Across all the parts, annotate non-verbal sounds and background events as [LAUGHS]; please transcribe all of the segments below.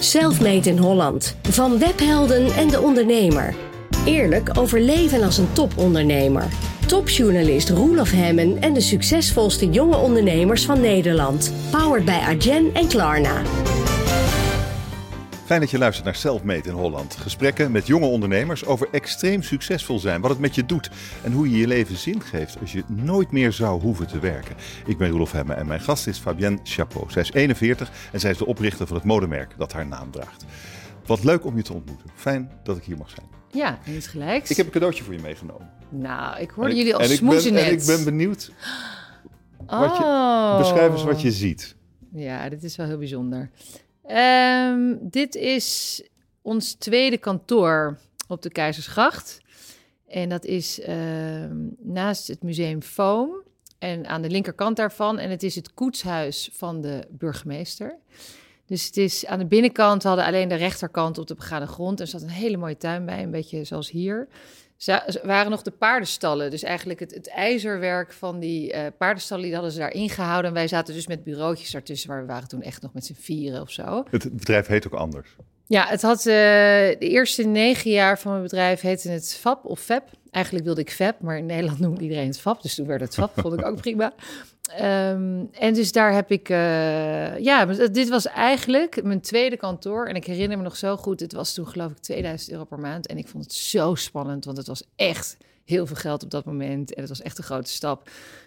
Selfmade in Holland. Van webhelden en de ondernemer. Eerlijk over leven als een topondernemer. Topjournalist Roelof Hemmen en de succesvolste jonge ondernemers van Nederland. Powered bij Arjen en Klarna. Fijn dat je luistert naar Selfmade in Holland. Gesprekken met jonge ondernemers over extreem succesvol zijn, wat het met je doet en hoe je je leven zin geeft als je nooit meer zou hoeven te werken. Ik ben Roelof Hemme en mijn gast is Fabienne Chapeau. Zij is 41 en zij is de oprichter van het modemerk dat haar naam draagt. Wat leuk om je te ontmoeten. Fijn dat ik hier mag zijn. Ja, iets gelijks. Ik heb een cadeautje voor je meegenomen. Nou, ik hoorde jullie al smoezen net. En ik ben benieuwd. Wat je, Oh. beschrijf eens wat je ziet. Ja, dit is wel heel bijzonder. Ehm, dit is ons tweede kantoor op de Keizersgracht. En dat is ehm, naast het museum Foam en aan de linkerkant daarvan. En het is het koetshuis van de burgemeester. Dus het is aan de binnenkant, we hadden alleen de rechterkant op de begane grond. Er zat een hele mooie tuin bij, een beetje zoals hier. Waren nog de paardenstallen. Dus eigenlijk het, het ijzerwerk van die eh, paardenstallen, die hadden ze daar ingehouden. En wij zaten dus met bureautjes daartussen, maar we waren toen echt nog met z'n vieren of zo. Het bedrijf heet ook anders. Ja, het had eh, de eerste negen jaar van mijn bedrijf heette het FAP of FEP. Eigenlijk wilde ik FEP, maar in Nederland noemde iedereen het FAP. Dus toen werd het FAP, vond ik ook prima. Ehm, en dus daar heb ik, eh, ja, maar dit was eigenlijk mijn tweede kantoor. En ik herinner me nog zo goed, het was toen geloof ik 2000 euro per maand. En ik vond het zo spannend, want het was echt heel veel geld op dat moment. En het was echt een grote stap.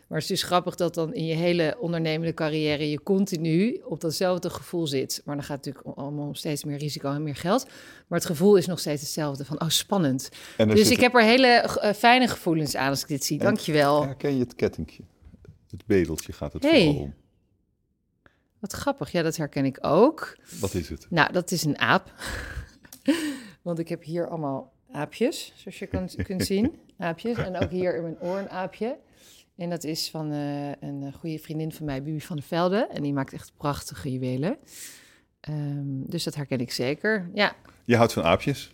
Maar het is dus grappig dat dan in je hele ondernemende carrière je continu op datzelfde gevoel zit. Maar dan gaat het natuurlijk allemaal om steeds meer risico en meer geld. Maar het gevoel is nog steeds hetzelfde van, oh spannend. En Dus zit- ik heb er hele eh, fijne gevoelens aan als ik dit zie. Dankjewel. Herken je het kettingje? Het bedeltje gaat het Hey. vooral om. Wat grappig. Ja, dat herken ik ook. Wat is het? Nou, dat is een aap. [LAUGHS] Want ik heb hier allemaal aapjes, zoals je kan, kunt [LAUGHS] zien. Aapjes. En ook hier in mijn oor een aapje. En dat is van eh, een goede vriendin van mij, Bibi van der Velde. En die maakt echt prachtige juwelen. Ehm, dus dat herken ik zeker. Ja. Je houdt van aapjes.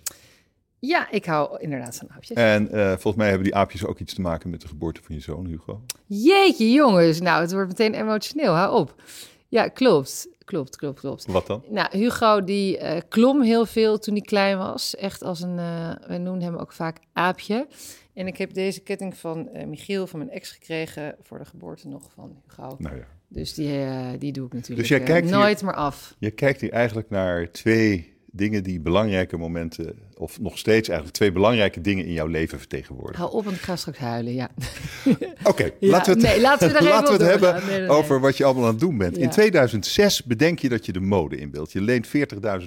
Ja, ik hou inderdaad van aapjes. En eh, volgens mij hebben die aapjes ook iets te maken met de geboorte van je zoon, Hugo. Jeetje, jongens. Nou, het wordt meteen emotioneel. Hou op. Ja, klopt. Klopt, klopt, klopt. Wat dan? Nou, Hugo die eh, klom heel veel toen hij klein was. Echt als een, eh we noemden hem ook vaak aapje. En ik heb deze ketting van Michiel, van mijn ex, gekregen voor de geboorte nog van Hugo. Nou ja. Dus die, die doe ik natuurlijk Dus jij kijkt hier- nooit meer af. Je kijkt hier eigenlijk naar twee dingen die belangrijke momenten, of nog steeds eigenlijk twee belangrijke dingen in jouw leven vertegenwoordigen. Hou op, want ik ga straks huilen, ja. [LAUGHS] Oké, Ja, laten we het, nee, laten we daar [LAUGHS] even laten we op het doorgaan. hebben Nee, nee, nee. over wat je allemaal aan het doen bent. In Ja. 2006 bedenk je dat je de mode inbeeldt. Je leent 40.000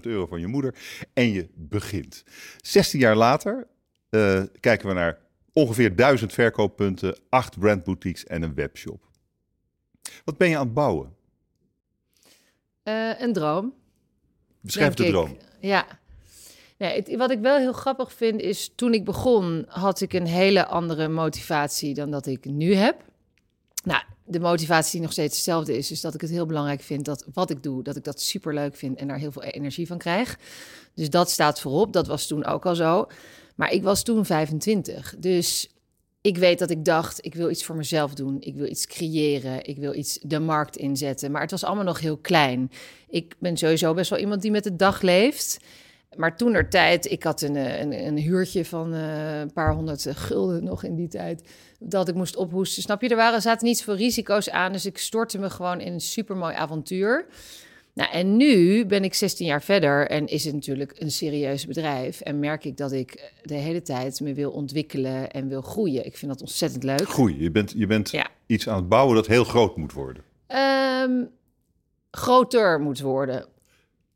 euro van je moeder en je begint. 16 jaar later eh, kijken we naar ongeveer 1000 verkooppunten, 8 brandboutiques en een webshop. Wat ben je aan het bouwen? Eh, een droom. Beschrijf de ik. Ja. Nee, het- wat ik wel heel grappig vind is, toen ik begon, had ik een hele andere motivatie dan dat ik nu heb. Nou, de motivatie die nog steeds hetzelfde is, is dat ik het heel belangrijk vind dat wat ik doe, dat ik dat superleuk vind en daar heel veel energie van krijg. Dus dat staat voorop. Dat was toen ook al zo. Maar ik was toen 25. Dus ik weet dat ik dacht, ik wil iets voor mezelf doen. Ik wil iets creëren. Ik wil iets de markt inzetten. Maar het was allemaal nog heel klein. Ik ben sowieso best wel iemand die met de dag leeft. Maar toen er tijd, ik had een, eh, een, een huurtje van eh, een paar honderd gulden nog in die tijd. Dat ik moest ophoesten. Snap je? Er waren, zaten niet zoveel risico's aan. Dus ik stortte me gewoon in een supermooi avontuur. Nou, en nu ben ik 16 jaar verder en is het natuurlijk een serieus bedrijf. En merk ik dat ik de hele tijd me wil ontwikkelen en wil groeien. Ik vind dat ontzettend leuk. Groei. Je bent, je bent Ja. iets aan het bouwen dat heel groot moet worden. Ehm, groter moet worden.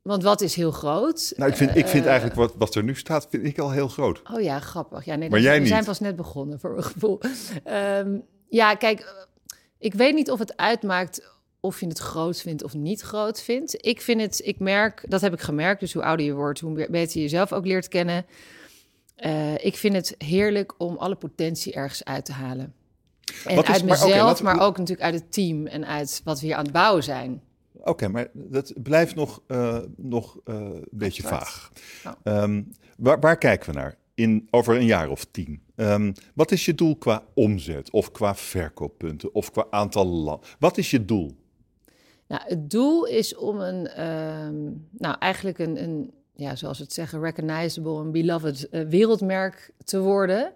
Want wat is heel groot? Nou, ik vind, ik vind Eh, eigenlijk wat, wat er nu staat, vind ik al heel groot. Oh ja, grappig. Ja, nee, Maar jij we niet. zijn pas net begonnen, voor mijn gevoel. Ehm, ja, kijk, eh, ik weet niet of het uitmaakt of je het groot vindt of niet groot vindt. Ik vind het, ik merk, dat heb ik gemerkt, dus hoe ouder je wordt, hoe be- beter je jezelf ook leert kennen. Eh, ik vind het heerlijk om alle potentie ergens uit te halen. En is- uit maar mezelf, maar ook natuurlijk uit het team en uit wat we hier aan het bouwen zijn. Oké, maar dat blijft nog, eh, nog eh, een beetje vaag. Oh. Ehm, waar, waar kijken we naar in, over een jaar of tien? Ehm, wat is je doel qua omzet of qua verkooppunten of qua aantal landen? Wat is je doel? Nou, het doel is om een, ehm, nou eigenlijk een, een, ja, zoals we het zeggen, recognizable en beloved eh, wereldmerk te worden.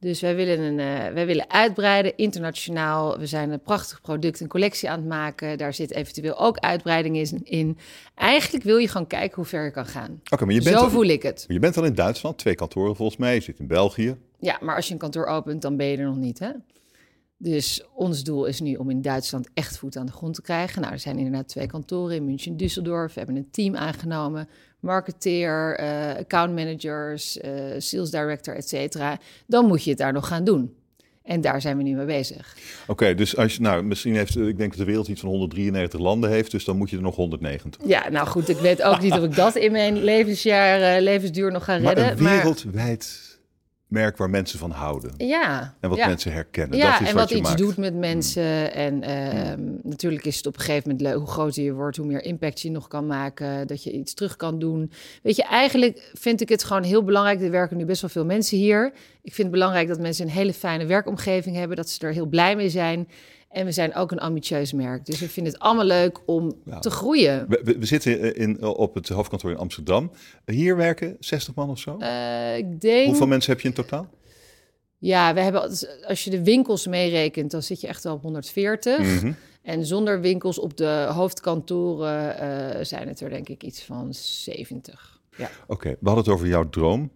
Dus wij willen, een, eh, wij willen uitbreiden internationaal. We zijn een prachtig product, een collectie aan het maken. Daar zit eventueel ook uitbreiding in. in. Eigenlijk wil je gewoon kijken hoe ver je kan gaan. Oké, maar je bent Zo al- voel ik het. Je bent al in Duitsland, twee kantoren volgens mij. Je zit in België. Ja, maar als je een kantoor opent, dan ben je er nog niet, hè? Dus ons doel is nu om in Duitsland echt voet aan de grond te krijgen. Nou, er zijn inderdaad twee kantoren in München en Düsseldorf. We hebben een team aangenomen, marketeer, eh, account managers, eh, sales director, et cetera. Dan moet je het daar nog gaan doen. En daar zijn we nu mee bezig. Oké, dus als je, nou, misschien heeft, eh, ik denk dat de wereld iets van 193 landen heeft, dus dan moet je er nog 190. Ja, nou goed, ik weet ook niet of ik dat in mijn levensjaar, levensduur nog ga Maar redden. een wereldwijd merk waar mensen van houden. ja, En wat ja. mensen herkennen. Ja, dat is en wat, wat, je iets maakt. Hmm. doet met mensen. En ehm, natuurlijk is het op een gegeven moment leuk. Hoe groter je wordt, hoe meer impact je nog kan maken. Dat je iets terug kan doen. Weet je, eigenlijk vind ik het gewoon heel belangrijk. Er werken nu best wel veel mensen hier. Ik vind het belangrijk dat mensen een hele fijne werkomgeving hebben. Dat ze er heel blij mee zijn. En we zijn ook een ambitieus merk. Dus we vinden het allemaal leuk om te groeien. We, we, we zitten in, op het hoofdkantoor in Amsterdam. Hier werken 60 man of zo? Eh, ik denk... Hoeveel mensen heb je in totaal? Ja, we hebben, als je de winkels meerekent, dan zit je echt wel op 140. Mhm. En zonder winkels op de hoofdkantoren eh, zijn het er denk ik iets van 70. Ja. Oké, we hadden het over jouw droom,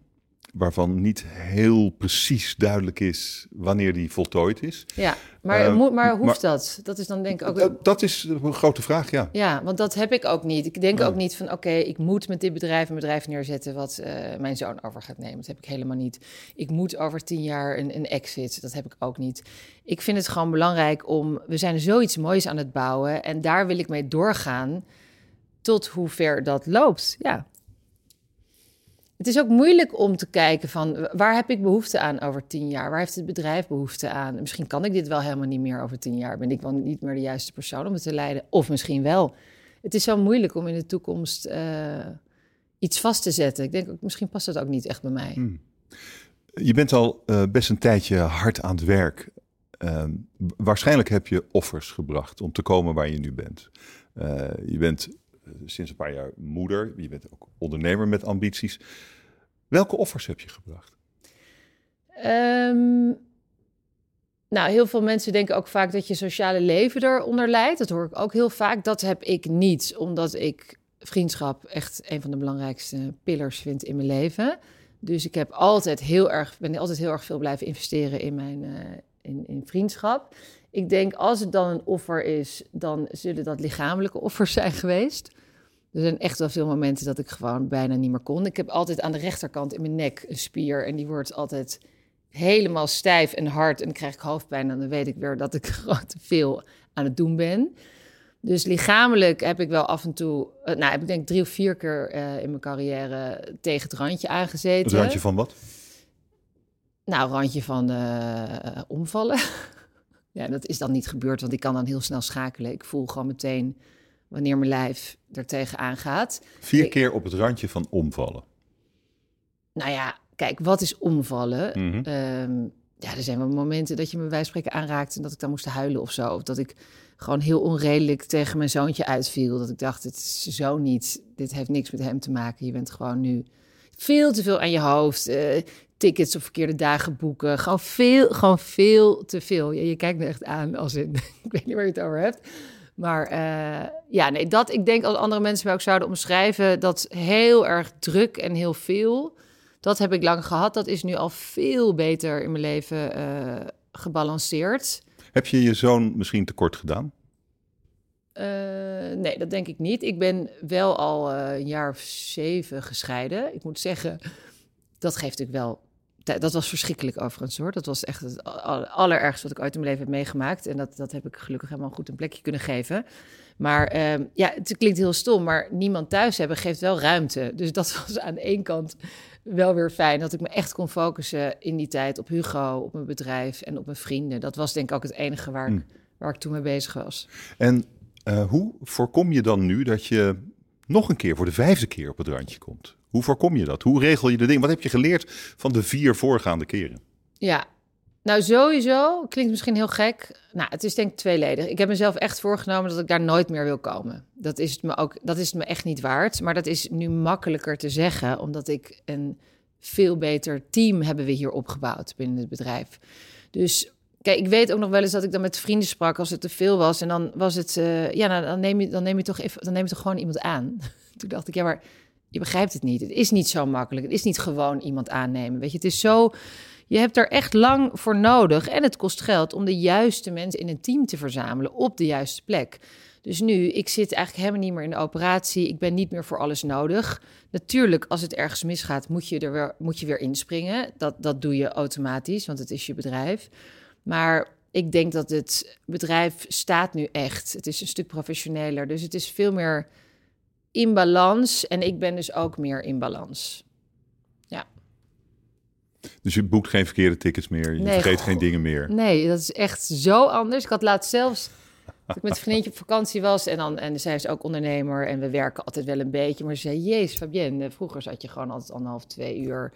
waarvan niet heel precies duidelijk is wanneer die voltooid is. Ja, maar, Eh, moet, maar hoeft maar- dat? Dat is dan denk ik ook... Dat, dat is een grote vraag, ja. Ja, want dat heb ik ook niet. Ik denk ook niet van, oké, ik moet met dit bedrijf een bedrijf neerzetten wat eh, mijn zoon over gaat nemen. Dat heb ik helemaal niet. Ik moet over tien jaar een, een exit. Dat heb ik ook niet. Ik vind het gewoon belangrijk om, we zijn zoiets moois aan het bouwen en daar wil ik mee doorgaan tot hoe ver dat loopt. Ja. Het is ook moeilijk om te kijken van waar heb ik behoefte aan over tien jaar? Waar heeft het bedrijf behoefte aan? Misschien kan ik dit wel helemaal niet meer over tien jaar. Ben ik wel niet meer de juiste persoon om het te leiden? Of misschien wel. Het is zo moeilijk om in de toekomst eh, iets vast te zetten. Ik denk misschien past dat ook niet echt bij mij. Hmm. Je bent al eh, best een tijdje hard aan het werk. Ehm, waarschijnlijk heb je offers gebracht om te komen waar je nu bent. Eh, je bent sinds een paar jaar moeder. Je bent ook ondernemer met ambities. Welke offers heb je gebracht? Ehm, nou, heel veel mensen denken ook vaak dat je sociale leven eronder leidt. Dat hoor ik ook heel vaak. Dat heb ik niet, omdat ik vriendschap echt een van de belangrijkste pillars vind in mijn leven. Dus ik heb altijd heel erg, ben altijd heel erg veel blijven investeren in mijn eh, in, in vriendschap. Ik denk als het dan een offer is, dan zullen dat lichamelijke [LAUGHS] offers zijn geweest. Er zijn echt wel veel momenten dat ik gewoon bijna niet meer kon. Ik heb altijd aan de rechterkant in mijn nek een spier en die wordt altijd helemaal stijf en hard en dan krijg ik hoofdpijn en dan weet ik weer dat ik [LAUGHS] gewoon te veel aan het doen ben. Dus lichamelijk heb ik wel af en toe, eh, nou heb ik denk drie of vier keer eh, in mijn carrière tegen het randje aangezeten. Het randje van wat? Nou, randje van eh, omvallen. [LAUGHS] ja, dat is dan niet gebeurd, want ik kan dan heel snel schakelen. Ik voel gewoon meteen wanneer mijn lijf er tegenaan gaat. Vier Ik- keer op het randje van omvallen. Nou ja, kijk, wat is omvallen? Mhm. Ehm, ja, er zijn wel momenten dat je me bij spreken aanraakt en dat ik dan moest huilen of zo. Of dat ik gewoon heel onredelijk tegen mijn zoontje uitviel. Dat ik dacht, het is zo niet. Dit heeft niks met hem te maken. Je bent gewoon nu veel te veel aan je hoofd. eh, tickets op verkeerde dagen boeken. Gewoon veel, gewoon veel te veel. Je, je kijkt me echt aan als in, [LAUGHS] ik weet niet waar je het over hebt. Maar eh, ja, nee, dat ik denk als andere mensen mij ook zouden omschrijven, dat heel erg druk en heel veel. Dat heb ik lang gehad. Dat is nu al veel beter in mijn leven eh, gebalanceerd. Heb je je zoon misschien tekort gedaan? Eh, nee, dat denk ik niet. Ik ben wel al een jaar of zeven gescheiden. Ik moet zeggen, dat geeft natuurlijk wel. Dat was verschrikkelijk overigens hoor. Dat was echt het aller- allerergste wat ik ooit in mijn leven heb meegemaakt. En dat, dat heb ik gelukkig helemaal goed een plekje kunnen geven. Maar ehm, ja, het klinkt heel stom, maar niemand thuis hebben geeft wel ruimte. Dus dat [LAUGHS] was aan de ene kant wel weer fijn. Dat ik me echt kon focussen in die tijd op Hugo, op mijn bedrijf en op mijn vrienden. Dat was denk ik ook het enige waar, ik, Hmm. waar ik toen mee bezig was. En eh, hoe voorkom je dan nu dat je nog een keer voor de vijfde keer op het randje komt? Hoe voorkom je dat? Hoe regel je de dingen? Wat heb je geleerd van de vier voorgaande keren? Ja, Nou, sowieso klinkt misschien heel gek. Nou, het is denk ik tweeledig. Ik heb mezelf echt voorgenomen dat ik daar nooit meer wil komen. Dat is het me ook. Dat is me echt niet waard. Maar dat is nu makkelijker te zeggen, omdat ik een veel beter team hebben we hier opgebouwd binnen het bedrijf. Dus kijk, ik weet ook nog wel eens dat ik dan met vrienden sprak als het te veel was. En dan was het, uh, ja, nou, dan neem je, dan neem je toch even, dan neem je toch gewoon iemand aan. [LAUGHS] Toen dacht ik, ja, maar je begrijpt het niet. Het is niet zo makkelijk. Het is niet gewoon iemand aannemen. Weet je, het is zo. Je hebt er echt lang voor nodig en het kost geld om de juiste mensen in een team te verzamelen op de juiste plek. Dus nu, ik zit eigenlijk helemaal niet meer in de operatie. Ik ben niet meer voor alles nodig. Natuurlijk, als het ergens misgaat, moet je er weer, moet je weer inspringen. Dat, dat doe je automatisch, want het is je bedrijf. Maar ik denk dat het bedrijf staat nu echt. Het is een stuk professioneler. Dus het is veel meer in balans. En ik ben dus ook meer in balans. Ja. Dus je boekt geen verkeerde tickets meer. Je Nee, vergeet geen dingen meer. Nee, dat is echt zo anders. Ik had laatst zelfs dat ik met een vriendje op vakantie was en dan en zij is ook ondernemer en we werken altijd wel een beetje. Maar ze zei: Jezus, Fabienne, vroeger zat je gewoon altijd anderhalf, twee uur,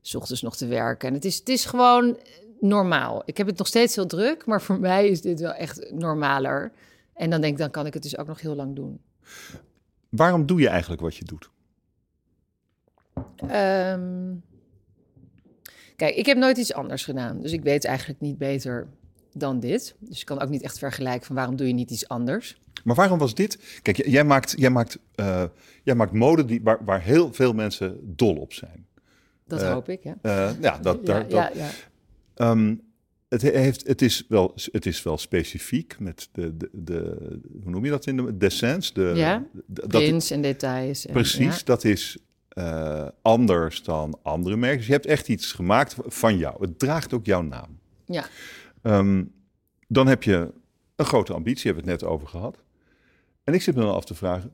s ochtends nog te werken. En het is, het is gewoon normaal. Ik heb het nog steeds heel druk, maar voor mij is dit wel echt normaler. En dan denk ik, dan kan ik het dus ook nog heel lang doen. Waarom doe je eigenlijk wat je doet? Ehm, kijk, ik heb nooit iets anders gedaan. Dus ik weet eigenlijk niet beter dan dit. Dus ik kan ook niet echt vergelijken van waarom doe je niet iets anders. Maar waarom was dit? Kijk, jij maakt, jij maakt, eh, jij maakt mode die, waar, waar heel veel mensen dol op zijn. Dat Eh, hoop ik, ja. Eh, ja, dat, [LAUGHS] daar, ja, dat, ja, ja. Ehm, het, he- heeft, het, is wel, het is wel specifiek met de, de, de hoe noem je dat in de dessins? De, Ja, dat, en details. En, precies, ja. dat is eh, anders dan andere merken. Dus je hebt echt iets gemaakt van jou. Het draagt ook jouw naam. Ja. Ehm, dan heb je een grote ambitie, hebben we het net over gehad. En ik zit me dan af te vragen,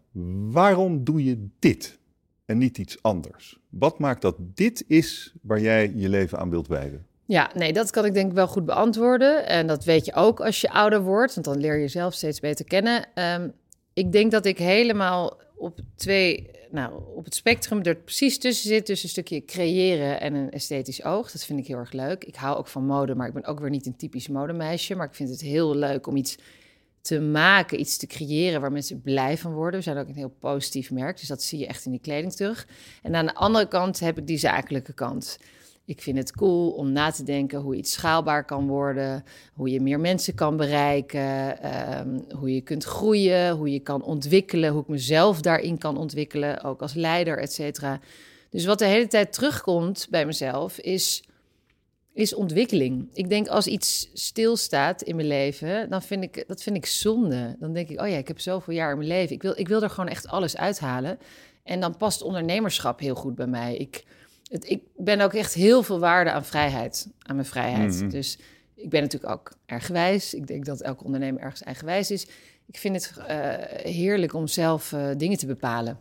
waarom doe je dit en niet iets anders? Wat maakt dat dit is waar jij je leven aan wilt wijden? Ja, nee, dat kan ik denk ik wel goed beantwoorden. En dat weet je ook als je ouder wordt, want dan leer je jezelf steeds beter kennen. Ehm, ik denk dat ik helemaal op twee, nou, op het spectrum er precies tussen zit, tussen een stukje creëren en een esthetisch oog. Dat vind ik heel erg leuk. Ik hou ook van mode, maar ik ben ook weer niet een typisch modemeisje. Maar ik vind het heel leuk om iets te maken, iets te creëren waar mensen blij van worden. We zijn ook een heel positief merk, dus dat zie je echt in die kleding terug. En aan de andere kant heb ik die zakelijke kant. Ik vind het cool om na te denken hoe iets schaalbaar kan worden, hoe je meer mensen kan bereiken, ehm, hoe je kunt groeien, hoe je kan ontwikkelen, hoe ik mezelf daarin kan ontwikkelen, ook als leider, et cetera. Dus wat de hele tijd terugkomt bij mezelf is, is ontwikkeling. Ik denk als iets stilstaat in mijn leven, dan vind ik dat vind ik zonde. Dan denk ik, oh ja, ik heb zoveel jaar in mijn leven. Ik wil, ik wil er gewoon echt alles uithalen. En dan past ondernemerschap heel goed bij mij. Ik, het, ik ben ook echt heel veel waarde aan vrijheid, aan mijn vrijheid. Mhm. Dus ik ben natuurlijk ook eigenwijs. Ik denk dat elke ondernemer ergens eigenwijs is. Ik vind het eh, heerlijk om zelf eh, dingen te bepalen.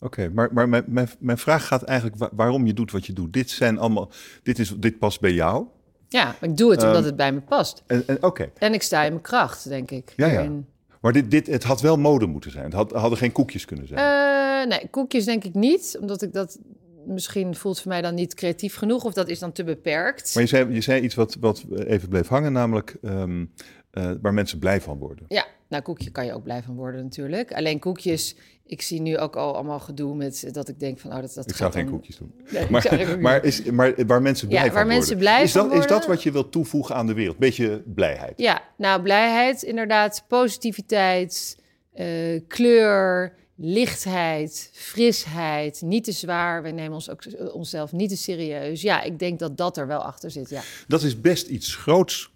Oké, maar, maar mijn, mijn, mijn vraag gaat eigenlijk wa- waarom je doet wat je doet. Dit zijn allemaal, dit, is, dit past bij jou. Ja, ik doe het omdat Ehm, het bij me past. En, en, Oké, En ik sta in mijn kracht, denk ik. Ja, ja. Maar dit, dit, het had wel mode moeten zijn. Het had, hadden geen koekjes kunnen zijn. Eh, nee, koekjes denk ik niet. Omdat ik dat misschien voelt voor mij dan niet creatief genoeg. Of dat is dan te beperkt. maar je zei, je zei iets wat, wat even bleef hangen, namelijk ehm, eh, waar mensen blij van worden. Ja, nou koekje kan je ook blij van worden natuurlijk. Alleen koekjes, ik zie nu ook al allemaal gedoe met dat ik denk van... Oh, dat, dat Ik gaat zou geen koekjes doen. Nee, Maar, [LAUGHS] maar, is, maar waar mensen blij Ja, van waar worden. mensen blij is van dat, Is dat worden. wat je wilt toevoegen aan de wereld? Beetje blijheid. Ja, nou blijheid, inderdaad, positiviteit, eh, kleur, lichtheid, frisheid, niet te zwaar. Wij nemen ons ook eh, onszelf niet te serieus. Ja, ik denk dat dat er wel achter zit, ja. Dat is best iets groots.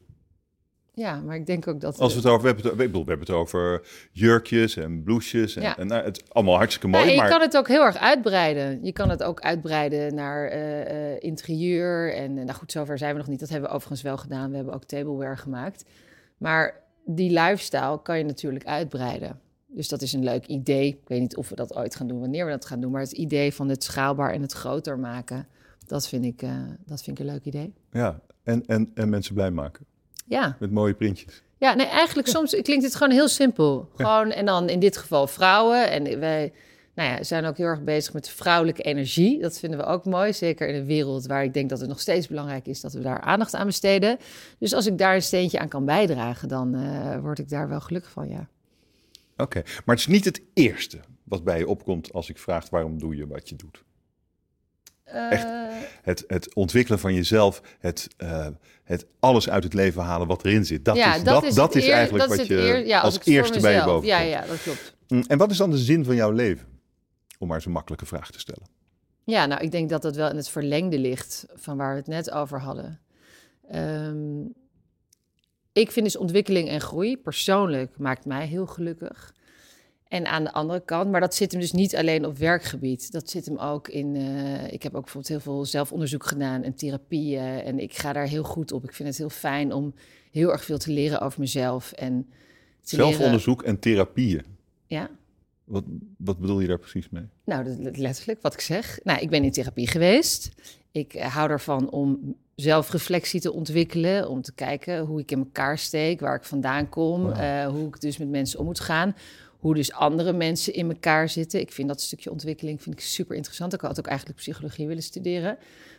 Ja, maar ik denk ook dat... Als we het over we hebben, we hebben het over jurkjes en blouses. En, Ja. en nou, het is allemaal hartstikke mooi. Ja, en je maar kan het ook heel erg uitbreiden. Je kan het ook uitbreiden naar eh, eh, interieur. En nou goed, zover zijn we nog niet. Dat hebben we overigens wel gedaan. We hebben ook tableware gemaakt. Maar die lifestyle kan je natuurlijk uitbreiden. Dus dat is een leuk idee. Ik weet niet of we dat ooit gaan doen, wanneer we dat gaan doen. Maar het idee van het schaalbaar en het groter maken, dat vind ik, eh, dat vind ik een leuk idee. ja, en, en, en mensen blij maken. Ja, Met mooie printjes. ja nee, eigenlijk soms klinkt het gewoon heel simpel. Gewoon, en dan in dit geval vrouwen. En wij, nou ja, zijn ook heel erg bezig met vrouwelijke energie. Dat vinden we ook mooi. Zeker in een wereld waar ik denk dat het nog steeds belangrijk is dat we daar aandacht aan besteden. Dus als ik daar een steentje aan kan bijdragen, dan uh, word ik daar wel gelukkig van, ja. Oké, maar het is niet het eerste wat bij je opkomt als ik vraag waarom doe je wat je doet. Echt, eh. het, het ontwikkelen van jezelf, het, uh, het alles uit het leven halen wat erin zit. Dat ja, is, dat, dat, dat is eigenlijk dat wat je eer, ja, als, als eerste bij je boven Ja, ja, dat klopt. Mm, en wat is dan de zin van jouw leven? Om maar zo'n makkelijke vraag te stellen. Ja, nou, ik denk dat dat wel in het verlengde ligt van waar we het net over hadden. Um, ik vind dus ontwikkeling en groei persoonlijk maakt mij heel gelukkig. En aan de andere kant, maar dat zit hem dus niet alleen op werkgebied. Dat zit hem ook in. Uh, ik heb ook bijvoorbeeld heel veel zelfonderzoek gedaan en therapieën. En ik ga daar heel goed op. Ik vind het heel fijn om heel erg veel te leren over mezelf. En zelfonderzoek en therapieën. Ja. Wat, wat bedoel je daar precies mee? Nou, dat, letterlijk wat ik zeg. Nou, ik ben in therapie geweest. Ik uh, hou ervan om zelfreflectie te ontwikkelen. Om te kijken hoe ik in elkaar steek, waar ik vandaan kom. Wow. Uh, hoe ik dus met mensen om moet gaan hoe dus andere mensen in elkaar zitten. Ik vind dat stukje ontwikkeling vind ik super interessant. Ik had ook eigenlijk psychologie willen studeren.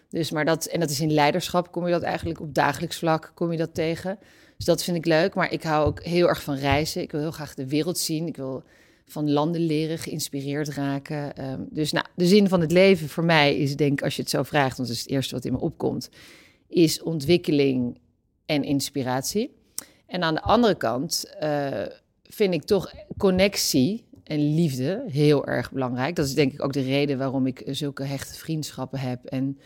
Dus, maar dat, en dat is in leiderschap, kom je dat eigenlijk op dagelijks vlak, kom je dat tegen. Dus dat vind ik leuk. Maar ik hou ook heel erg van reizen. Ik wil heel graag de wereld zien. Ik wil van landen leren, geïnspireerd raken. Um, dus nou, de zin van het leven voor mij is, denk als je het zo vraagt, want dat is het eerste wat in me opkomt, is ontwikkeling en inspiratie. En aan de andere kant uh, vind ik toch connectie en liefde heel erg belangrijk. Dat is denk ik ook de reden waarom ik zulke hechte vriendschappen heb. En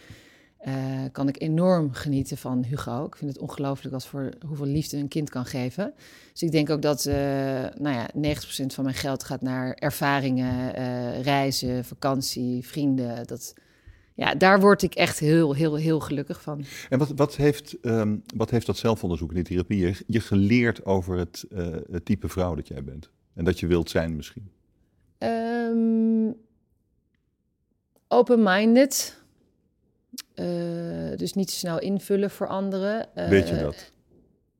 uh, kan ik enorm genieten van Hugo. Ik vind het ongelooflijk wat voor hoeveel liefde een kind kan geven. Dus ik denk ook dat uh, nou ja, 90% van mijn geld gaat naar ervaringen, uh, reizen, vakantie, vrienden. Dat, ja, daar word ik echt heel, heel, heel gelukkig van. En wat, wat, heeft, um, wat heeft dat zelfonderzoek in die therapie je geleerd over het, het, type vrouw dat jij bent? En dat je wilt zijn misschien? Um, Open-minded. Uh, dus niet te snel invullen voor anderen. Uh, Weet je dat?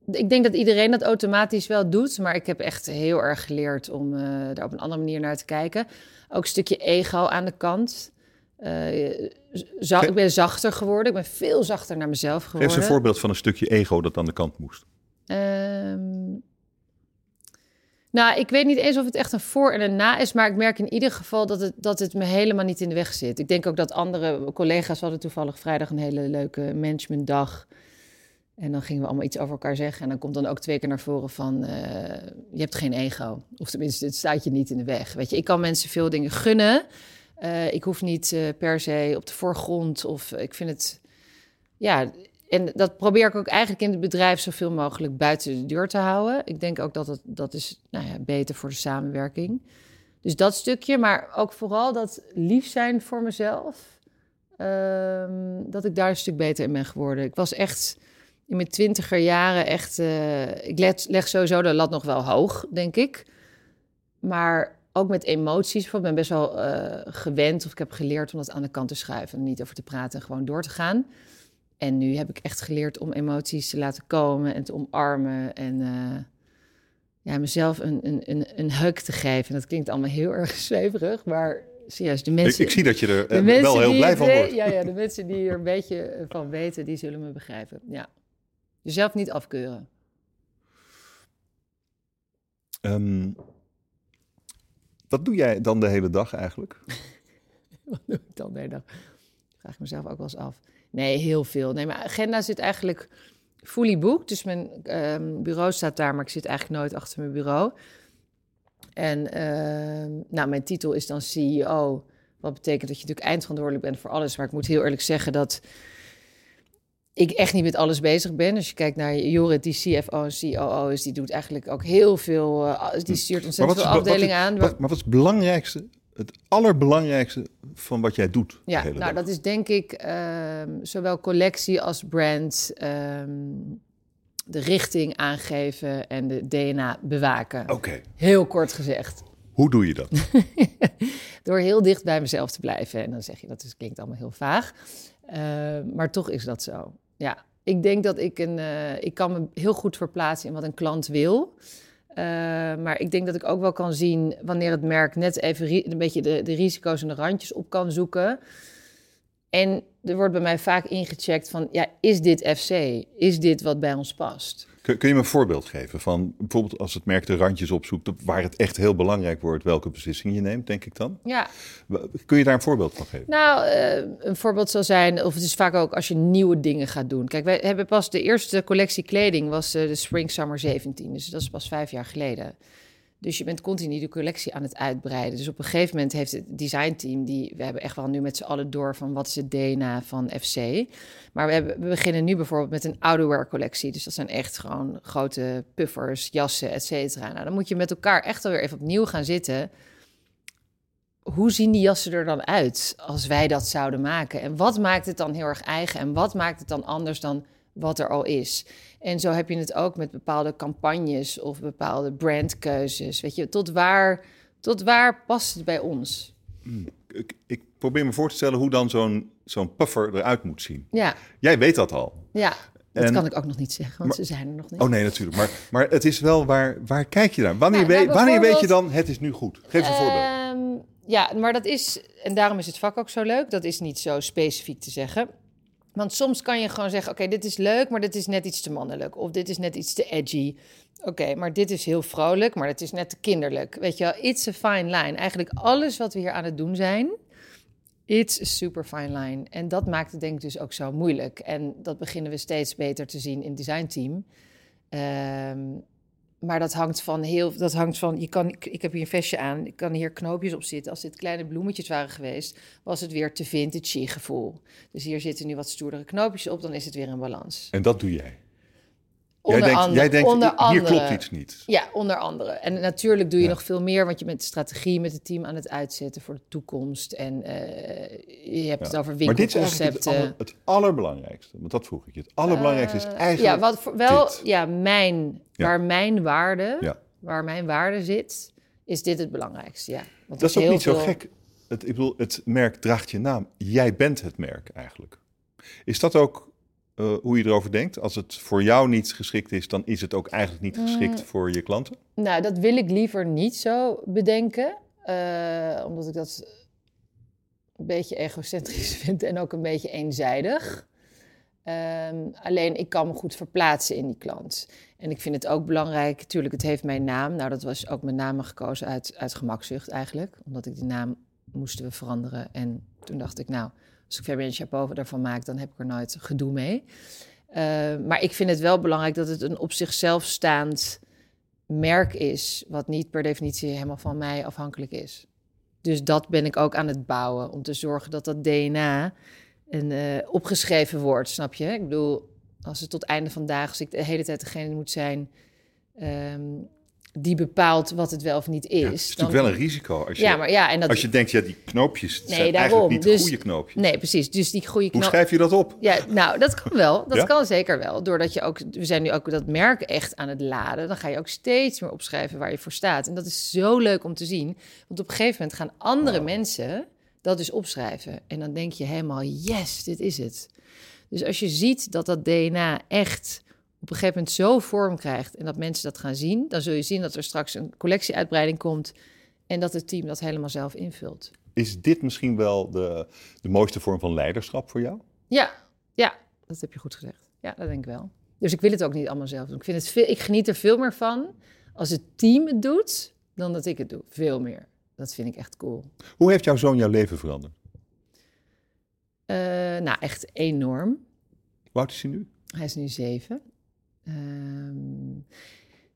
Ik denk dat iedereen dat automatisch wel doet, maar ik heb echt heel erg geleerd om daar op een andere manier naar te kijken. Ook een stukje ego aan de kant. Ik ben zachter geworden. Ik ben veel zachter naar mezelf geworden. Geef eens een voorbeeld van een stukje ego dat aan de kant moest. Um, nou, ik weet niet eens of het echt een voor en een na is, maar ik merk in ieder geval dat het, dat het me helemaal niet in de weg zit. Ik denk ook dat andere collega's hadden toevallig vrijdag een hele leuke managementdag. En dan gingen we allemaal iets over elkaar zeggen. En dan komt dan ook twee keer naar voren van, uh, je hebt geen ego. Of tenminste, het staat je niet in de weg. Weet je, ik kan mensen veel dingen gunnen. Uh, ik hoef niet uh, per se op de voorgrond of ik vind het. Ja, en dat probeer ik ook eigenlijk in het bedrijf zoveel mogelijk buiten de deur te houden. Ik denk ook dat het, dat is nou ja, beter voor de samenwerking. Dus dat stukje, maar ook vooral dat lief zijn voor mezelf. Um, dat ik daar een stuk beter in ben geworden. Ik was echt in mijn twintiger jaren echt. Uh, ik leg, leg sowieso de lat nog wel hoog, denk ik. Maar ook met emoties. Ik ben best wel uh, gewend of ik heb geleerd om dat aan de kant te schuiven. En niet over te praten en gewoon door te gaan. En nu heb ik echt geleerd om emoties te laten komen en te omarmen. En uh, ja, mezelf een, een, een, een hug te geven. En dat klinkt allemaal heel erg [LAUGHS] zweverig, maar serieus, de mensen... Ik, ik zie dat je er uh, wel heel blij van wordt. Ja, ja, de mensen die er een beetje van weten, die zullen me begrijpen. Ja. Jezelf niet afkeuren. Um, wat doe jij dan de hele dag eigenlijk? [LAUGHS] Wat doe ik dan de hele dag? Vraag ik mezelf ook wel eens af. Nee, heel veel. Nee, mijn agenda zit eigenlijk fully booked. Dus mijn um, bureau staat daar, maar ik zit eigenlijk nooit achter mijn bureau. En uh, nou, mijn titel is dan CEO. Wat betekent dat je natuurlijk eindverantwoordelijk bent voor alles. Maar ik moet heel eerlijk zeggen dat ik echt niet met alles bezig ben. Als je kijkt naar Jorrit, die CFO en COO is, die doet eigenlijk ook heel veel. Uh, die stuurt ontzettend veel afdelingen aan. Wat, maar wat is het belangrijkste, het allerbelangrijkste van wat jij doet? Ja, nou, dag? dat is denk ik um, zowel collectie als brand. Um, de richting aangeven en de DNA bewaken. Oké. Okay. Heel kort gezegd. Hoe doe je dat? [LAUGHS] Door heel dicht bij mezelf te blijven. En dan zeg je dat is, klinkt allemaal heel vaag. Uh, maar toch is dat zo ja, ik denk dat ik een. Uh, ik kan me heel goed verplaatsen in wat een klant wil. Eh, maar ik denk dat ik ook wel kan zien wanneer het merk net even een beetje de, de risico's en de randjes op kan zoeken. En er wordt bij mij vaak ingecheckt van, ja, is dit FC? Is dit wat bij ons past? Kun, kun je me een voorbeeld geven van bijvoorbeeld als het merk de randjes opzoekt, waar het echt heel belangrijk wordt welke beslissing je neemt, denk ik dan? Ja, Kun je daar een voorbeeld van geven? Nou, eh, een voorbeeld zou zijn, of het is vaak ook als je nieuwe dingen gaat doen. Kijk, wij hebben pas de eerste collectie kleding was eh, de Spring Summer 17, dus dat is pas vijf jaar geleden. Dus je bent continu de collectie aan het uitbreiden. Dus op een gegeven moment heeft het designteam, die, we hebben echt wel nu met z'n allen door van wat is het DNA van FC. Maar we, beginnen nu bijvoorbeeld met een outerwear collectie. Dus dat zijn echt gewoon grote puffers, jassen, et cetera. Nou, dan moet je met elkaar echt alweer even opnieuw gaan zitten hoe zien die jassen er dan uit als wij dat zouden maken? En wat maakt het dan heel erg eigen? En wat maakt het dan anders dan wat er al is? En zo heb je het ook met bepaalde campagnes of bepaalde brandkeuzes. Weet je, tot waar, tot waar past het bij ons? Ik, ik probeer me voor te stellen hoe dan zo'n zo'n puffer eruit moet zien. Ja, Jij weet dat al. ja. Dat En- kan ik ook nog niet zeggen, want ze zijn er nog niet. Oh nee, natuurlijk. Maar, maar het is wel waar, waar kijk je naar? Wanneer, Nou, nou, weet, wanneer weet je dan het is nu goed? Geef een voorbeeld. Ehm, ja, maar dat is, en daarom is het vak ook zo leuk. Dat is niet zo specifiek te zeggen. Want soms kan je gewoon zeggen: Oké, dit is leuk, maar dit is net iets te mannelijk. Of dit is net iets te edgy. Oké, maar dit is heel vrolijk, maar het is net te kinderlijk. Weet je wel, it's a fine line. Eigenlijk alles wat we hier aan het doen zijn, it's a super fine line. En dat maakt het denk ik dus ook zo moeilijk. En dat beginnen we steeds beter te zien in het designteam. Ehm, maar dat hangt van heel. Dat hangt van. Je kan, ik, heb hier een vestje aan. Ik kan hier knoopjes op zitten. Als dit kleine bloemetjes waren geweest, was het weer te vintage gevoel. Dus hier zitten nu wat stoerdere knoopjes op. Dan is het weer in balans. En dat doe jij. Onder jij denkt, andere. jij denkt onder hier andere. klopt iets niet. Ja, onder andere. En natuurlijk doe je Ja. nog veel meer, want je bent de strategie met het team aan het uitzetten voor de toekomst. En eh, je hebt Ja. het over Maar dit is eigenlijk het, winkelconcepten. aller- het allerbelangrijkste. Want dat vroeg ik je. Het allerbelangrijkste is Eh, eigenlijk Ja, wat voor, wel, dit. ja, mijn, Ja. waar mijn waarde, waar mijn waarde zit, is dit het belangrijkste. Ja. Want Dat is ook niet zo gek. Het, ik bedoel, het merk draagt je naam. Jij bent het merk eigenlijk. Is dat ook eh, hoe je erover denkt? Als het voor jou niet geschikt is, dan is het ook eigenlijk niet geschikt Mm. voor je klanten? Nou, dat wil ik liever niet zo bedenken, eh, omdat ik dat een beetje egocentrisch [LAUGHS] vind en ook een beetje eenzijdig. Ehm, alleen ik kan me goed verplaatsen in die klant. En ik vind het ook belangrijk, natuurlijk, het heeft mijn naam. Nou, dat was ook met name gekozen uit, uit gemakzucht eigenlijk. Omdat ik die naam moesten we veranderen. En toen dacht ik, nou, als ik Fabienne Chapeau daarvan maak, dan heb ik er nooit gedoe mee. Eh, maar ik vind het wel belangrijk dat het een op zichzelf staand merk is, wat niet per definitie helemaal van mij afhankelijk is. Dus dat ben ik ook aan het bouwen, om te zorgen dat dat DNA een, eh, opgeschreven wordt, snap je? Ik bedoel, als het tot einde van dag, als ik de hele tijd degene moet zijn ehm, die bepaalt wat het wel of niet is. Ja, het is dan- natuurlijk wel een risico als je, Ja, maar ja, en dat... als je denkt, ja, die knoopjes Nee, zijn daarom. eigenlijk niet Dus- goede knoopjes. Nee, precies. Dus die goede Hoe knop... schrijf je dat op? Ja, nou, dat kan wel. [LAUGHS] Dat Ja? kan zeker wel. Doordat je ook, we zijn nu ook dat merk echt aan het laden. Dan ga je ook steeds meer opschrijven waar je voor staat. En dat is zo leuk om te zien. Want op een gegeven moment gaan andere mensen dat dus opschrijven. En dan denk je helemaal, yes, dit is het. Dus als je ziet dat dat DNA echt op een gegeven moment zo vorm krijgt en dat mensen dat gaan zien, dan zul je zien dat er straks een collectieuitbreiding komt en dat het team dat helemaal zelf invult. Is dit misschien wel de, de mooiste vorm van leiderschap voor jou? Ja, ja, dat heb je goed gezegd. Ja, dat denk ik wel. Dus ik wil het ook niet allemaal zelf doen. Ik, vind het veel, ik geniet er veel meer van als het team het doet, dan dat ik het doe. Veel meer. Dat vind ik echt cool. Hoe heeft jouw zoon jouw leven veranderd? Eh, nou, echt enorm. Hoe oud is hij nu? Hij is nu zeven. Ehm,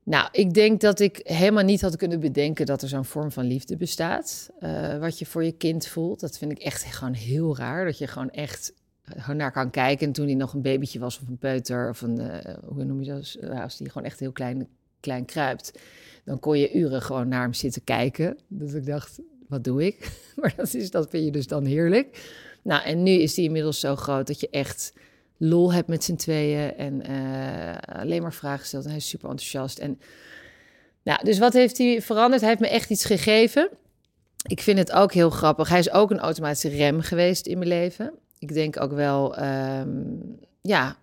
nou, ik denk dat ik helemaal niet had kunnen bedenken dat er zo'n vorm van liefde bestaat. Eh, wat je voor je kind voelt, dat vind ik echt gewoon heel raar. Dat je gewoon echt gewoon naar kan kijken. En toen hij nog een babytje was of een peuter of een, eh, hoe noem je dat? Nou, als die gewoon echt heel klein, klein kruipt. Dan kon je uren gewoon naar hem zitten kijken. Dus ik dacht, wat doe ik? [LAUGHS] Maar dat, is, dat vind je dus dan heerlijk. Nou, en nu is die inmiddels zo groot dat je echt lol hebt met z'n tweeën en eh, alleen maar vragen stelt. En hij is super enthousiast. En, nou, dus wat heeft hij veranderd? Hij heeft me echt iets gegeven. Ik vind het ook heel grappig. Hij is ook een automatische rem geweest in mijn leven. Ik denk ook wel, ehm, ja,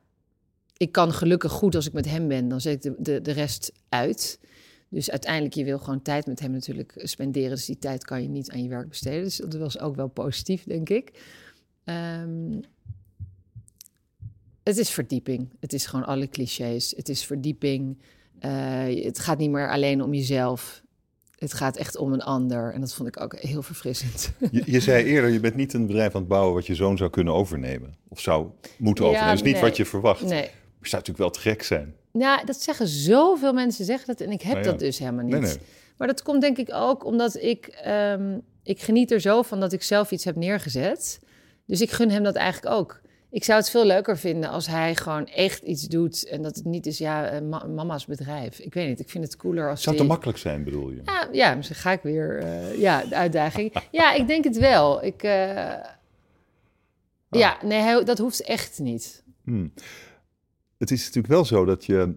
ik kan gelukkig goed als ik met hem ben. Dan zet ik de, de, de rest uit. Dus uiteindelijk, je wil gewoon tijd met hem natuurlijk spenderen. Dus die tijd kan je niet aan je werk besteden. Dus dat was ook wel positief, denk ik. Ehm, het is verdieping. Het is gewoon alle clichés. Het is verdieping. Uh, het gaat niet meer alleen om jezelf. Het gaat echt om een ander. En dat vond ik ook heel verfrissend. Je, je zei eerder, je bent niet een bedrijf aan het bouwen wat je zoon zou kunnen overnemen. Of zou moeten overnemen. dat is niet wat je verwacht. Nee. Maar het zou natuurlijk wel te gek zijn. Ja, dat zeggen zoveel mensen zeggen dat. En ik heb nou dat dus helemaal niet. Nee. Maar dat komt denk ik ook omdat ik... Um, ik geniet er zo van dat ik zelf iets heb neergezet. Dus ik gun hem dat eigenlijk ook. Ik zou het veel leuker vinden als hij gewoon echt iets doet en dat het niet is, ja, eh, mama's bedrijf. Ik weet niet, ik vind het cooler als. Zou het te makkelijk zijn, bedoel je? Ja, ja misschien ga ik weer, uh, ja, de uitdaging. ja, ik denk het wel. Ik, uh, Ja, nee, hij, dat hoeft echt niet. Hmm. Het is natuurlijk wel zo dat je,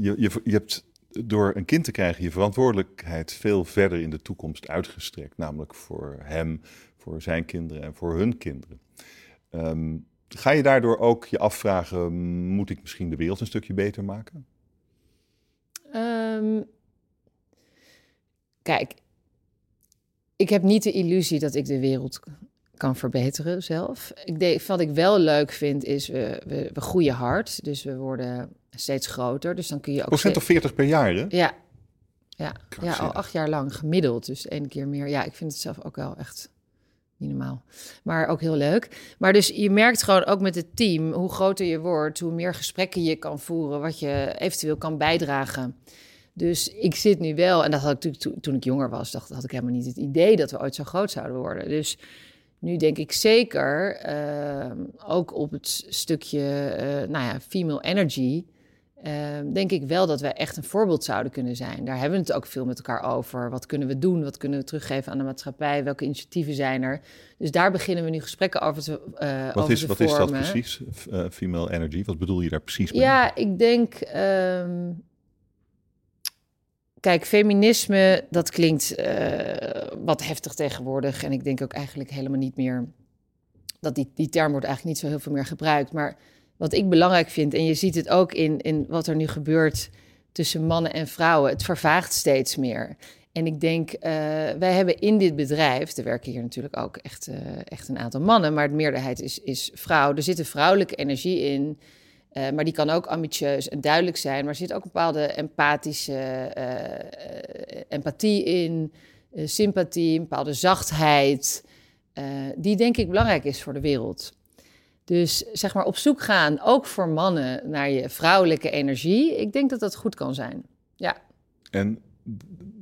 je, je, je hebt door een kind te krijgen je verantwoordelijkheid veel verder in de toekomst uitgestrekt. Namelijk voor hem, voor zijn kinderen en voor hun kinderen. Um, Ga je daardoor ook je afvragen, moet ik misschien de wereld een stukje beter maken? Um, kijk, ik heb niet de illusie dat ik de wereld kan verbeteren zelf. Ik denk, wat ik wel leuk vind is, we, we, we, groeien hard, dus we worden steeds groter. Dus dan kun je ook... Procent of 40 per jaar, hè? Ja, ja, ja, al acht jaar lang gemiddeld. Dus één keer meer. Ja, ik vind het zelf ook wel echt niet normaal. Maar ook heel leuk. Maar dus je merkt gewoon ook met het team, hoe groter je wordt, hoe meer gesprekken je kan voeren, wat je eventueel kan bijdragen. Dus ik zit nu wel, en dat had ik natuurlijk toen ik jonger was, dacht, had ik helemaal niet het idee dat we ooit zo groot zouden worden. Dus nu denk ik zeker, ehm, ook op het stukje, uh, nou ja, female energy, Ehm, denk ik wel dat wij echt een voorbeeld zouden kunnen zijn. Daar hebben we het ook veel met elkaar over. Wat kunnen we doen? Wat kunnen we teruggeven aan de maatschappij? Welke initiatieven zijn er? Dus daar beginnen we nu gesprekken over te, uh, wat over is, Wat is dat precies, uh, female energy? Wat bedoel je daar precies mee? Ja, ik denk... Um, kijk, feminisme, dat klinkt uh, wat heftig tegenwoordig. En ik denk ook eigenlijk helemaal niet meer... dat die, die term wordt eigenlijk niet zo heel veel meer gebruikt. Maar wat ik belangrijk vind, en je ziet het ook in, in wat er nu gebeurt tussen mannen en vrouwen, het vervaagt steeds meer. En ik denk, uh, wij hebben in dit bedrijf, er werken hier natuurlijk ook echt, uh, echt een aantal mannen, maar de meerderheid is, is vrouw. Er zit een vrouwelijke energie in, uh, maar die kan ook ambitieus en duidelijk zijn. Maar er zit ook een bepaalde empathische empathie in, sympathie, een bepaalde zachtheid, die denk ik belangrijk is voor de wereld. Dus zeg maar op zoek gaan, ook voor mannen, naar je vrouwelijke energie. Ik denk dat dat goed kan zijn. Ja. En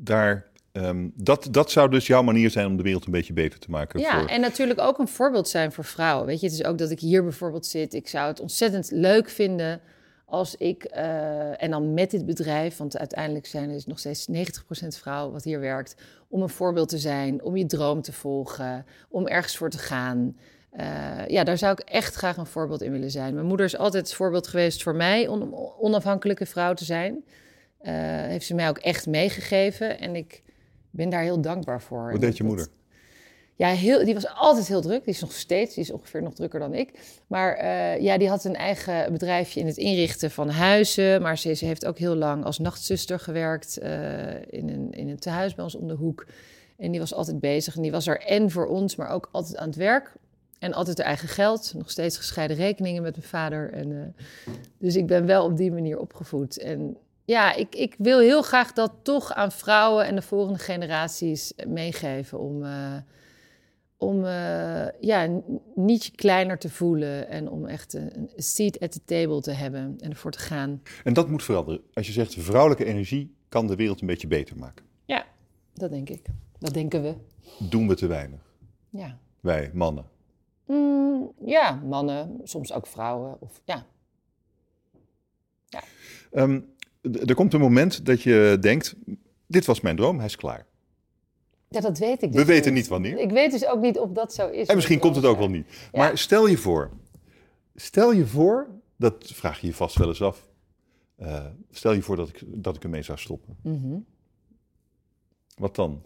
daar, um, dat, dat zou dus jouw manier zijn om de wereld een beetje beter te maken. Ja, en natuurlijk ook een voorbeeld zijn voor vrouwen. Weet je, het is ook dat ik hier bijvoorbeeld zit. Ik zou het ontzettend leuk vinden als ik, uh, en dan met dit bedrijf, want uiteindelijk zijn er dus nog steeds 90% vrouwen wat hier werkt, om een voorbeeld te zijn, om je droom te volgen, om ergens voor te gaan. Uh, ja, daar zou ik echt graag een voorbeeld in willen zijn. Mijn moeder is altijd het voorbeeld geweest voor mij om onafhankelijke vrouw te zijn. Uh, heeft ze mij ook echt meegegeven en ik ben daar heel dankbaar voor. Wat deed je moeder? Ja, heel, die was altijd heel druk. Die is nog steeds, die is ongeveer nog drukker dan ik. Maar uh, ja, die had een eigen bedrijfje in het inrichten van huizen. Maar ze, ze heeft ook heel lang als nachtzuster gewerkt in, een, in een tehuis bij ons om de hoek. En die was altijd bezig. En die was er en voor ons, maar ook altijd aan het werk. En altijd haar eigen geld. Nog steeds gescheiden rekeningen met mijn vader. En, uh, dus ik ben wel op die manier opgevoed. En ja, ik, ik wil heel graag dat toch aan vrouwen en de volgende generaties meegeven. Om, uh, om uh, ja, niet je kleiner te voelen. En om echt een seat at the table te hebben en ervoor te gaan. En dat moet veranderen. Als je zegt vrouwelijke energie kan de wereld een beetje beter maken. Ja, dat denk ik. Dat denken we. Doen we te weinig? Ja. Wij, mannen. Mm, ja, mannen, soms ook vrouwen. Of, ja. ja. Um, er komt een moment dat je denkt, dit was mijn droom, hij is klaar. Ja, dat weet ik dus We weten niet wanneer. Ik weet dus ook niet of dat zo is. En misschien komt het ook wel niet. Maar stel je voor, stel je voor, dat vraag je je vast wel eens af. Uh, stel je voor dat ik, dat ik ermee zou stoppen. Mm -hmm. Wat dan?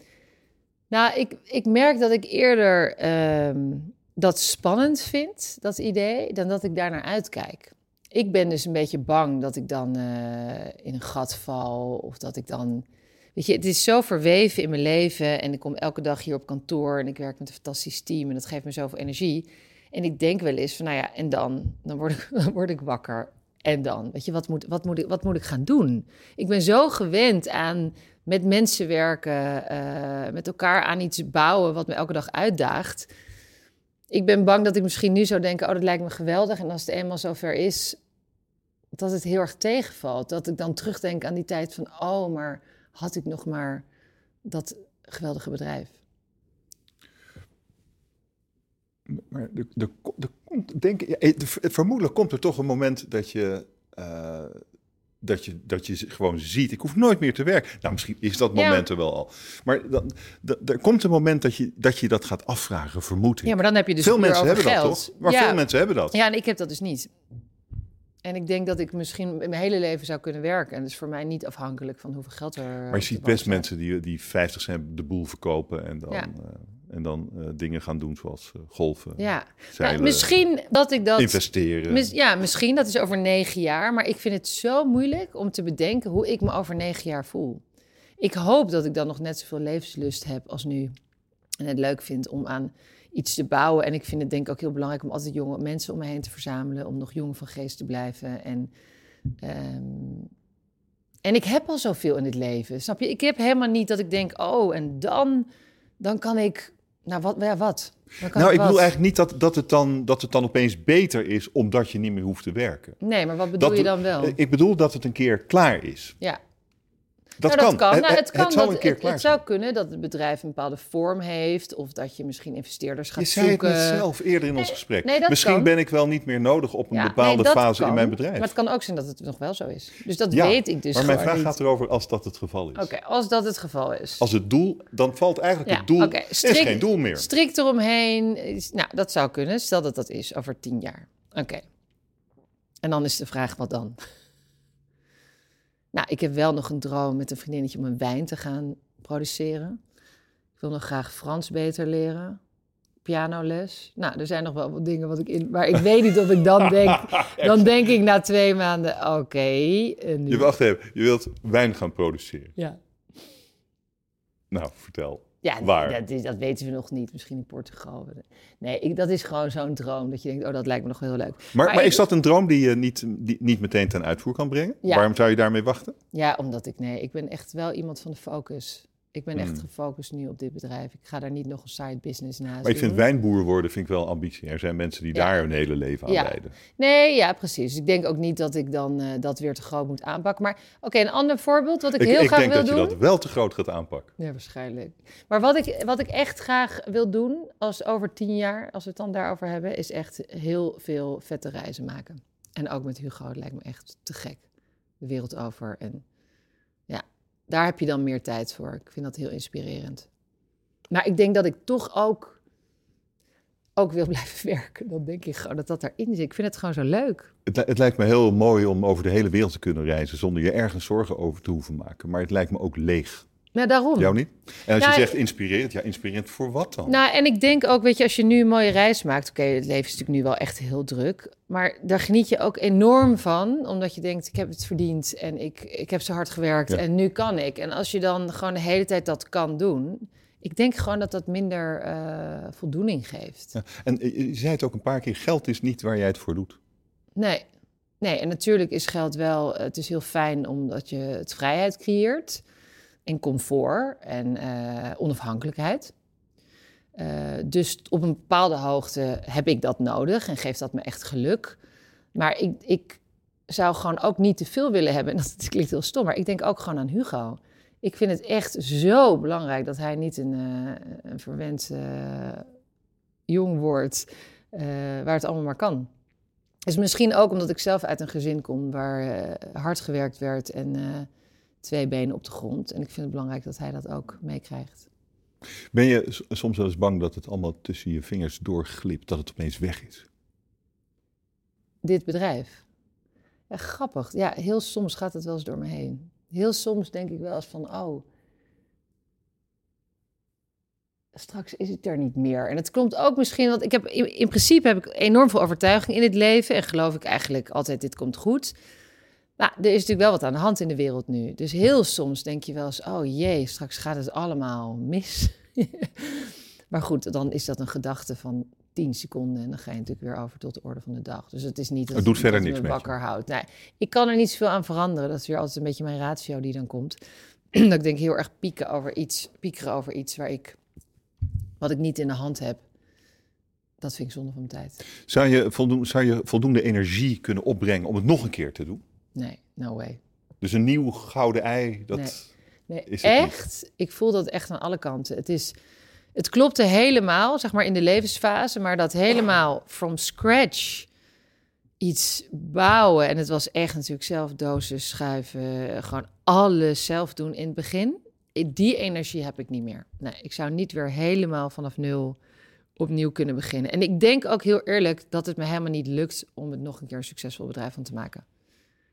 Nou, ik, ik merk dat ik eerder um, dat spannend vind, dat idee, dan dat ik daar naar uitkijk. Ik ben dus een beetje bang dat ik dan uh, in een gat val of dat ik dan weet je, het is zo verweven in mijn leven. En ik kom elke dag hier op kantoor en ik werk met een fantastisch team. En dat geeft me zoveel energie. En ik denk wel eens van, nou ja, en dan? Dan word ik, [LAUGHS] dan word ik wakker. En dan? Weet je, wat moet, wat, moet ik, wat moet ik gaan doen? Ik ben zo gewend aan met mensen werken, eh, met elkaar aan iets bouwen wat me elke dag uitdaagt. Ik ben bang dat ik misschien nu zou denken, oh, dat lijkt me geweldig. En als het eenmaal zover is, dat het heel erg tegenvalt. Dat ik dan terugdenk aan die tijd van, oh, maar had ik nog maar dat geweldige bedrijf. Maar de, de, de, denk, eh, vermoedelijk komt er toch een moment dat je, uh, dat, je, dat je gewoon ziet, ik hoef nooit meer te werken. Nou, misschien is dat moment ja. er wel al. Maar dan, er komt een moment dat je, dat je dat gaat afvragen, vermoed ik. Ja, maar dan heb je dus Veel mensen hebben geld. dat toch? Maar ja. veel mensen hebben dat. Ja, en ik heb dat dus niet. En ik denk dat ik misschien mijn hele leven zou kunnen werken. En dus voor mij niet afhankelijk van hoeveel geld er. Maar je ziet best mensen die, die 50 cent de boel verkopen en dan, ja. uh, en dan uh, dingen gaan doen zoals uh, golven. Ja, zeilen, nou, misschien dat ik dat. Investeren. Mis, ja, misschien dat is over negen jaar. Maar ik vind het zo moeilijk om te bedenken hoe ik me over negen jaar voel. Ik hoop dat ik dan nog net zoveel levenslust heb als nu. En het leuk vind om aan iets te bouwen. En ik vind het denk ik ook heel belangrijk om altijd jonge mensen om me heen te verzamelen. Om nog jong van geest te blijven. En, um, en ik heb al zoveel in het leven. Snap je? Ik heb helemaal niet dat ik denk, oh, en dan, dan kan ik. Nou, wat? Ja, wat? Nou, ik wat? bedoel eigenlijk niet dat, dat, het dan, dat het dan opeens beter is omdat je niet meer hoeft te werken. Nee, maar wat bedoel dat, je dan wel? Ik bedoel dat het een keer klaar is. Ja, dat, nou, kan. dat kan. Nou, het, kan het, zal dat, een keer het, het zou kunnen dat het bedrijf een bepaalde vorm heeft. Of dat je misschien investeerders gaat je zei zoeken. het zelf eerder in ons gesprek. nee, misschien kan. ben ik wel niet meer nodig op een Ja, bepaalde nee, fase in mijn bedrijf. Maar het kan ook zijn dat het nog wel zo is. Dus dat Ja, weet ik dus maar mijn vraag niet. gaat erover als dat het geval is. Oké, als dat het geval is. Als het doel, dan valt eigenlijk Ja, het doel. is geen doel meer. Strikt eromheen. Nou, dat zou kunnen. Stel dat dat is over tien jaar. Oké. En dan is de vraag, wat dan? Nou, ik heb wel nog een droom met een vriendinnetje om een wijn te gaan produceren. Ik wil nog graag Frans beter leren. Pianoles. Nou, er zijn nog wel wat dingen wat ik in... Maar ik weet niet of ik dan [LAUGHS] denk... dan denk ik na twee maanden, oké. nu- Je wacht even, je wilt wijn gaan produceren. ja. Nou, vertel. Ja, Waar? Dat, is, dat weten we nog niet. Misschien in Portugal. Nee, ik, dat is gewoon zo'n droom. Dat je denkt, oh, dat lijkt me nog heel leuk. Maar, maar, ik- is dat een droom die je niet, die, niet meteen ten uitvoer kan brengen? Ja. Waarom zou je daarmee wachten? Ja, omdat ik, nee, ik ben echt wel iemand van de focus. Ik ben echt Hmm. gefocust nu op dit bedrijf. Ik ga daar niet nog een side business naast Maar ik vind doen. wijnboer worden vind ik wel ambitie. Er zijn mensen die Ja. daar hun hele leven aan Ja. wijden. Nee, ja, precies. Ik denk ook niet dat ik dan eh, dat weer te groot moet aanpakken. Maar oké, een ander voorbeeld wat ik, Ik, heel ik graag denk wil dat je doen. dat wel te groot gaat aanpakken. Ja, waarschijnlijk. Maar wat ik, wat ik echt graag wil doen, als over tien jaar, als we het dan daarover hebben, is echt heel veel vette reizen maken. En ook met Hugo, het lijkt me echt te gek. De wereld over. En daar heb je dan meer tijd voor. Ik vind dat heel inspirerend. Maar ik denk dat ik toch ook, ook wil [LAUGHS] blijven werken. Dan denk ik gewoon dat dat daarin zit. Ik vind het gewoon zo leuk. Het, het lijkt me heel mooi om over de hele wereld te kunnen reizen zonder je ergens zorgen over te hoeven maken. Maar het lijkt me ook leeg. Nou, daarom. Jou niet? En als Ja, je zegt inspirerend, ja, inspirerend voor wat dan? Nou, en ik denk ook, weet je, als je nu een mooie reis maakt... Oké, het leven is natuurlijk nu wel echt heel druk. Maar daar geniet je ook enorm van. Omdat je denkt, ik heb het verdiend en ik, ik heb zo hard gewerkt Ja. en nu kan ik. En als je dan gewoon de hele tijd dat kan doen... Ik denk gewoon dat dat minder eh, voldoening geeft. Ja, En eh, je zei het ook een paar keer, geld is niet waar jij het voor doet. Nee. Nee, en natuurlijk is geld wel... Het is heel fijn omdat je het vrijheid creëert. En comfort en eh, onafhankelijkheid. Eh, dus op een bepaalde hoogte heb ik dat nodig en geeft dat me echt geluk. Maar ik, ik zou gewoon ook niet te veel willen hebben. En [LAUGHS] dat klinkt heel stom, maar ik denk ook gewoon aan Hugo. Ik vind het echt zo belangrijk dat hij niet een, eh, een verwend jong wordt waar het allemaal maar kan. Dus misschien ook omdat ik zelf uit een gezin kom waar hard gewerkt werd en twee benen op de grond. En ik vind het belangrijk dat hij dat ook meekrijgt. Ben je soms wel eens bang dat het allemaal tussen je vingers doorglipt, dat het opeens weg is? Dit bedrijf. Ja, grappig. Ja, heel soms gaat het wel eens door me heen. Heel soms denk ik wel eens van, oh, straks is het er niet meer. En het komt ook misschien, want ik heb in, in principe heb ik enorm veel overtuiging in het leven en geloof ik eigenlijk altijd, dit komt goed. Maar er is natuurlijk wel wat aan de hand in de wereld nu. Dus heel soms denk je wel eens, oh jee, straks gaat het allemaal mis. [LAUGHS] maar goed, dan is dat een gedachte van 10 seconden en dan ga je natuurlijk weer over tot de orde van de dag. Dus het is niet dat Het doet verder dat niks me wakker houdt. Nee, ik kan er niet zoveel aan veranderen. Dat is weer altijd een beetje mijn ratio die dan komt. [CLEARS THROAT] dat ik denk heel erg pieken over iets, piekeren over iets waar ik, wat ik niet in de hand heb. Dat vind ik zonde van mijn tijd. Zou je, voldoen, zou je voldoende energie kunnen opbrengen om het nog een keer te doen? Nee, no way. Dus een nieuw gouden ei, dat... Nee. Nee, Is niet? echt. Ik voel dat echt aan alle kanten. Het, is, het klopte helemaal, zeg maar in de levensfase, maar dat helemaal from scratch iets bouwen. En het was echt natuurlijk zelf dozen schuiven, gewoon alles zelf doen in het begin. Die energie heb ik niet meer. Nee, ik zou niet weer helemaal vanaf nul opnieuw kunnen beginnen. En ik denk ook heel eerlijk dat het me helemaal niet lukt om het nog een keer een succesvol bedrijf van te maken.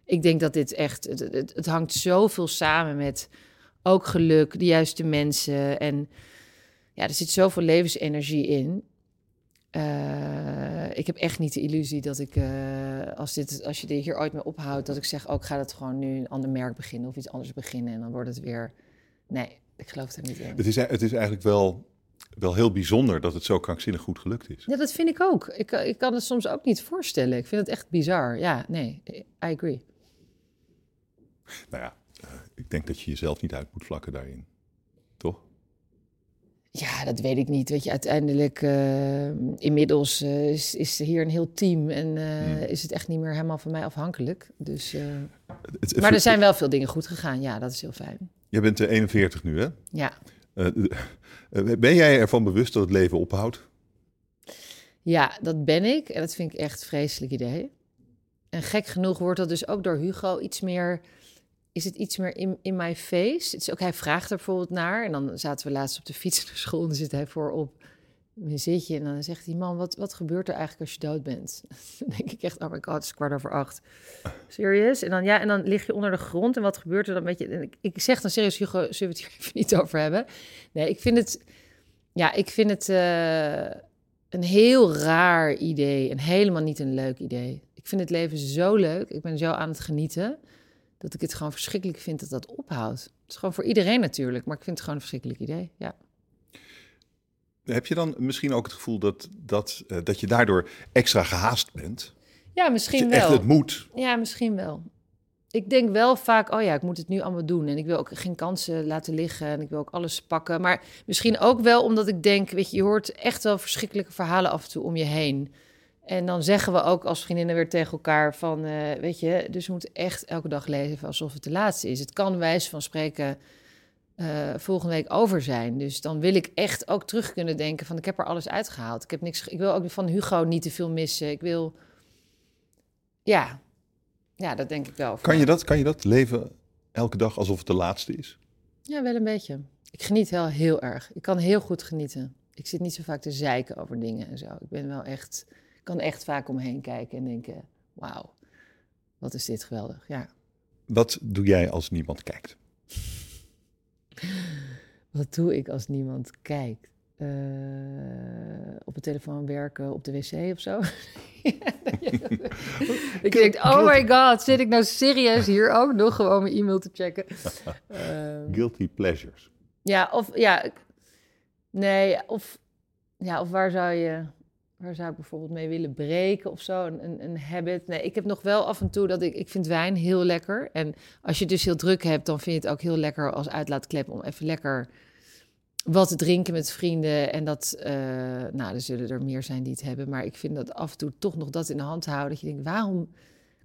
Ik denk dat dit echt, het, het, het hangt zoveel samen met ook geluk, de juiste mensen. En ja, er zit zoveel levensenergie in. Eh, ik heb echt niet de illusie dat ik, eh, als, dit, als je dit hier ooit mee ophoudt, dat ik zeg, ook ga het gewoon nu een ander merk beginnen of iets anders beginnen. En dan wordt het weer. Nee, ik geloof er niet in. Het is, het is eigenlijk wel, wel heel bijzonder dat het zo krankzinnig goed gelukt is. Ja, dat vind ik ook. Ik, ik kan het soms ook niet voorstellen. Ik vind het echt bizar. Ja, nee, I agree. Nou ja, eh, ik denk dat je jezelf niet uit moet vlakken daarin. Toch? Ja, dat weet ik niet. Weet je, uiteindelijk, eh, inmiddels eh, is, is hier een heel team en Hmm. is het echt niet meer helemaal van mij afhankelijk. Dus, Het- het- maar er zijn wel veel dingen goed gegaan. Ja, dat is heel fijn. Jij bent eh, 41 nu, hè? Ja, ben jij ervan bewust dat het leven ophoudt? ja, dat ben ik en dat vind ik echt een vreselijk idee. En gek genoeg wordt dat dus ook door Hugo iets meer... Is het iets meer in, in my face? Het is ook, hij vraagt er bijvoorbeeld naar. En dan zaten we laatst op de fiets naar school en dan zit hij voorop een zitje. En dan zegt hij, man, wat, wat gebeurt er eigenlijk als je dood bent? [LAUGHS] Dan denk ik echt, oh my god, het is kwart over acht. Serieus? En dan, ja, en dan lig je onder de grond en wat gebeurt er dan met je? En ik, ik zeg dan serieus, Hugo, zullen we het hier [LAUGHS] even niet over hebben? Nee, ik vind het, ja, ik vind het eh, een heel raar idee en helemaal niet een leuk idee. Ik vind het leven zo leuk, ik ben zo aan het genieten, dat ik het gewoon verschrikkelijk vind dat dat ophoudt. Het is gewoon voor iedereen natuurlijk, maar ik vind het gewoon een verschrikkelijk idee, ja. Heb je dan misschien ook het gevoel dat, dat, eh, dat je daardoor extra gehaast bent? Ja, Dat misschien je wel. echt het moet. Ja, misschien wel. Ik denk wel vaak, oh ja, ik moet het nu allemaal doen. En ik wil ook geen kansen laten liggen. En ik wil ook alles pakken. Maar misschien ook wel omdat ik denk, weet je, je hoort echt wel verschrikkelijke verhalen af en toe om je heen. En dan zeggen we ook als vriendinnen weer tegen elkaar van, eh, weet je, dus we moeten echt elke dag leven alsof het de laatste is. Het kan wijs van spreken eh, volgende week over zijn. Dus dan wil ik echt ook terug kunnen denken van, ik heb er alles uitgehaald. Ik heb niks, ik wil ook van Hugo niet te veel missen. Ik wil, ja, ja, dat denk ik wel. Kan je dat, kan je dat leven elke dag alsof het de laatste is? Ja, wel een beetje. Ik geniet wel heel erg. Ik kan heel goed genieten. Ik zit niet zo vaak te zeiken over dingen en zo. Ik ben wel echt, kan echt vaak omheen kijken en denken, wauw, wat is dit geweldig. Ja. Wat doe jij als niemand kijkt? Wat doe ik als niemand kijkt? Eh, op de telefoon werken, op de wc of zo? [LAUGHS] ik denk, oh my god, zit ik nou serieus hier ook nog gewoon mijn e-mail te checken? [LAUGHS] Ehm, Guilty pleasures. Ja, of ja, nee, of ja, of waar zou je, waar zou ik bijvoorbeeld mee willen breken of zo, een, een, een habit. Nee, ik heb nog wel af en toe dat ik, ik vind wijn heel lekker. En als je dus heel druk hebt, dan vind je het ook heel lekker als uitlaatklep om even lekker wat te drinken met vrienden. En dat, eh, nou, er zullen er meer zijn die het hebben, maar ik vind dat af en toe toch nog dat in de hand houden. Dat je denkt, waarom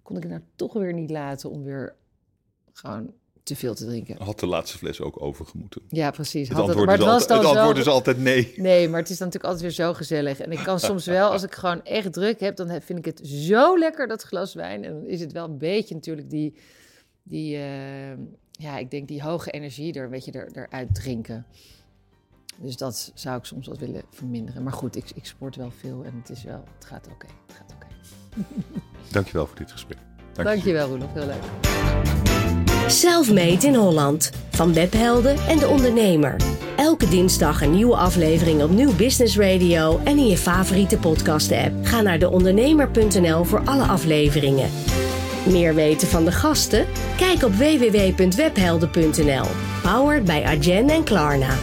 kon ik het nou toch weer niet laten om weer gewoon te veel te drinken? Had de laatste fles ook overgemoeten? Ja, precies. Het Had antwoord, maar is, het was altijd, dan het antwoord zo... is altijd nee. Nee, maar het is dan natuurlijk altijd weer zo gezellig. En ik kan [LAUGHS] soms wel, als ik gewoon echt druk heb, dan vind ik het zo lekker, dat glas wijn. En dan is het wel een beetje natuurlijk die, die eh, ja, ik denk die hoge energie er een beetje er, eruit drinken. Dus dat zou ik soms wat willen verminderen. Maar goed, ik, ik sport wel veel en het is wel, het gaat oké. het gaat oké. Dankjewel voor dit gesprek. Dank je. Dankjewel, Roelof. Heel leuk. Selfmade in Holland. Van webhelden en de ondernemer. Elke dinsdag een nieuwe aflevering op Nieuw Business Radio en in je favoriete podcast app. Ga naar deondernemer.nl voor alle afleveringen. Meer weten van de gasten? Kijk op www.webhelden.nl. Powered bij Agen en Klarna.